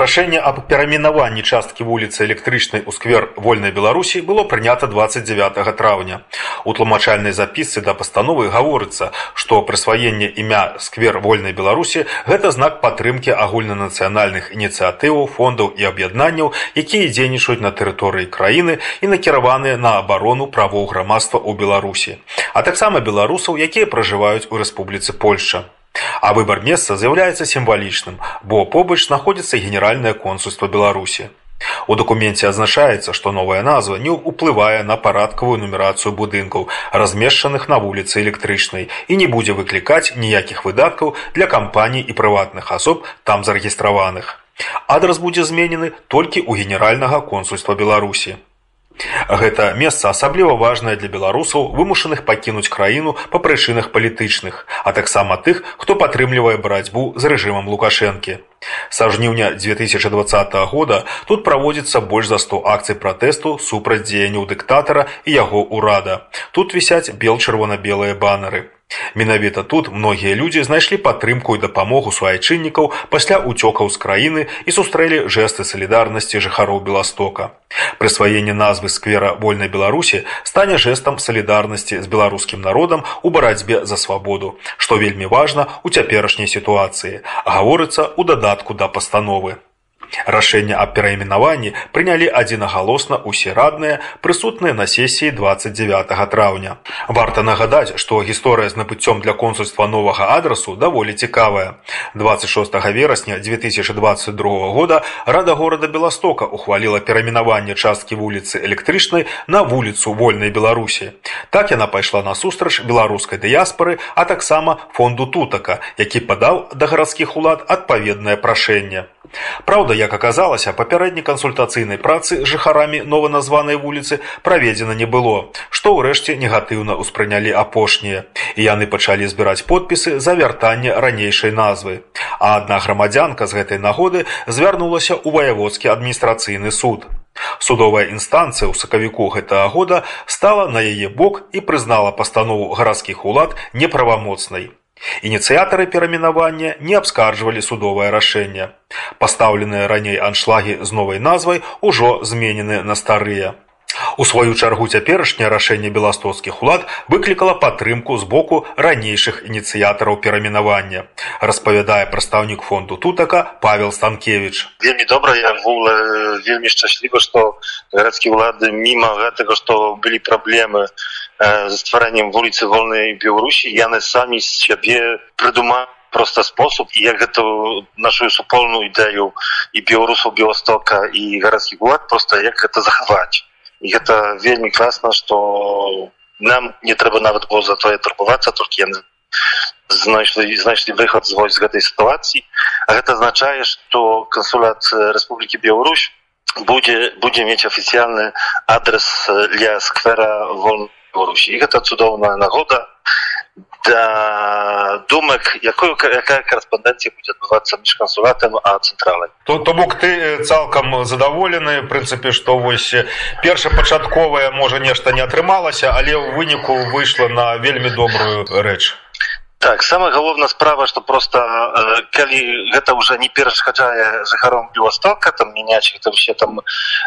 Рашэнне аб перайменаванні часткі вуліцы электрычнай у сквер вольнай беларусі было прынята 29 траўня у тлумачальнай запісцы да пастановы гаворыцца што прысваенне імя сквер вольнай беларусі гэта знак падтрымкі агульнанацыянальных ініцыятываў фондаў і аб'яднанняў якія дзейнічаюць на тэрыторыі краіны і накіраваныя на абарону правоў грамадства ў беларусі а таксама беларусаў якія пражываюць у рэспубліцы польша А выбор месца з'яўляецца сімвалічным, бо побач знаходзіцца генеральнае консульство Беларусі. У дакуменце адзначаецца, што новая назва не ўплывае на парадкавую нумерацыю будынкаў, размешчаных на вуліцы электрычнай і не будзе выклікаць ніякіх выдаткаў для кампаній і прыватных асоб там зарэгістраваных. Адрас будзе зменены толькі ў генеральнага консульства Беларусі. Гэта месца асабліва важнае для беларусаў, вымушаных пакінуць краіну па прычынах палітычных, а таксама тых, хто падтрымлівае барацьбу з рэжымам лукашэнкі. Са жніўня 2020 года тут праводзіцца больш за 100 акцый пратэсту супраць дзеянняў дыктатара і яго ўрада. Тут вісяць бел-чырвона-белыя банары. Менавіта тут многія людзі знайшлі падтрымку і дапамогу суайчыннікаў пасля ўцёкаў з краіны і сустрэлі жэсты салідарнасці жыхароў Беластока. Прысваенне назвы сквера вольнай Беларусі стане жэстам салідарнасці з беларускім народам у барацьбе за свабоду, што вельмі важна ў цяперашняй сітуацыі, гаворыцца ў дадатку да пастановы. Рашэнне аб перайменаванні прынялі адзінагалосна ўсе радныя прысутныя на сесіі 29 траўня. Варта нагадаць, што гісторыя з набыццём для консульства новага адрасу даволі цікавая. 26 верасня 2022 года рада горада Беластока ухваліла перайменаванне часткі вуліцы электрычнай на вуліцу вольнай Беларусі. Так яна пайшла насустрач беларускай дыяспары, а таксама фонду тутака, які падаў да гарадскіх улад адпаведнае прашэнне. Праўда, як аказалася, папярэдняй кансультацыйнай працы жыхарамі нованазванай вуліцы праведзена не было, што ўрэшце негатыўна ўспрынялі апошнія. І яны пачалі збіраць подпісы за вяртанне ранейшай назвы. А адна грамадзянка з гэтай нагоды звярнулася ў ваяводскі адміністрацыйны суд. Судовая інстанцыя ў сакавіку гэтага года стала на яе бок і прызнала пастанову гарадскіх улад неправамоцнай. Ініцыятары перамінавання не абскарджвалі судовае рашэнне. Пастаўленыя раней аншлагі з новай назвай ужо зменены на старыя. У сваю чаргу цяперашняе рашэнне беластоцкіх улад выклікала падтрымку з боку ранейшых ініцыятараў перамінавання. распавядае прадстаўнік фонду тутака павел станкевич вельмі добра я вуле вельмі шчасліва што гарадскі ўлады міма гэтага што былі праблемы ze stwaraniem ulicy Wolnej Białorusi. Jane sami z siebie придумали просто способ, і як гэта нашу супольную ідэю і беларусаў Беластока і гарадскіх улад просто як гэта захаваць. І гэта вельмі класна, што нам не трэба нават было за тое турбавацца, толькі яны знайшлі, знайшлі выхад з вось з гэтай сітуацыі. А гэта азначае, што кансулят Рэспублікі Беларусь будзе, будзе мець афіцыяльны адрес для сквера Wolnej Białorusi. I to cudowna nagroda dla думок, якою яка корэспандэнцыя будзе адбывацца між кансулатам а цэнтралай то то бок ты цалкам задаволены прынцыпе што вось першапачатковае можа нешта не атрымалася але ў выніку выйшла на вельмі добрую рэч Так самая галоўная справа што просто э, калі гэта ўжо не перашкаджае жыхаром Беластока там мяняць там все там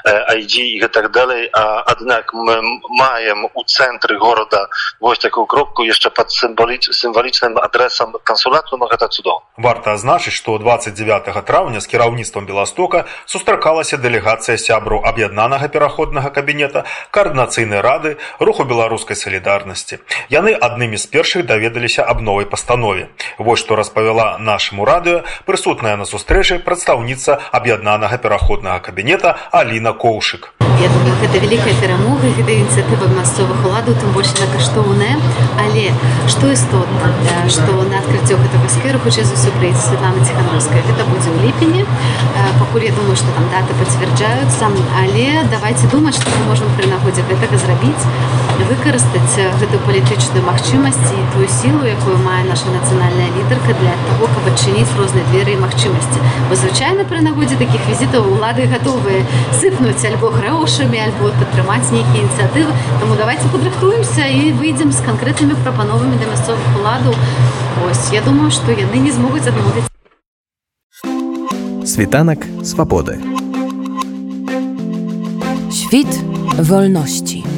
э, ID і так далей а аднак мы маем у цэнтры горада вось такую кропку яшчэ пад сімваліч сімвалічным адресам кансулату но гэта цудоў варта азначыць што 29 траўня з кіраўніцтвам Беластока сустракалася дэлегацыя сябру аб'яднанага пераходнага кабінета каардынацыйнай рады руху беларускай салідарнасці. Яны аднымі з першых даведаліся аб новай новой пастанове. Вось што распавяла нашаму радыё прысутная на сустрэчы прадстаўніца аб'яднанага пераходнага кабінета Аліна Коўшык. Я думаю, гэта вялікая перамога гэта ініцыятыва мясцовых уладаў тым больш на каштоўная але што істотна што на адкрыццё гэтага скверу хутчэй за ўсё прыйдзе Светлана ціхановская гэта будзе ў ліпені. Пакуль я думаю што там даты пацвярджаюцца але давайте думаць што мы можам пры нагодзе гэтага зрабіць выкарыстаць гэтую палітычную магчымасць і тую сілу якую мае наша нацыянальная лідарка для того каб адчыніць розныя дзверы і магчымасці. Бо звычайна пры нагодзе такіх візітаў улады гатовыя сыпнуць альбо грауш грошамі альбо падтрымаць нейкія ініцыятывы Таму давайте падрыхтуемся і выйдзем з канкрэтнымі прапановамі да мясцовых уладаў ось я думаю што яны не змогуць адмовіць Світанак свабоды. Świt wolności.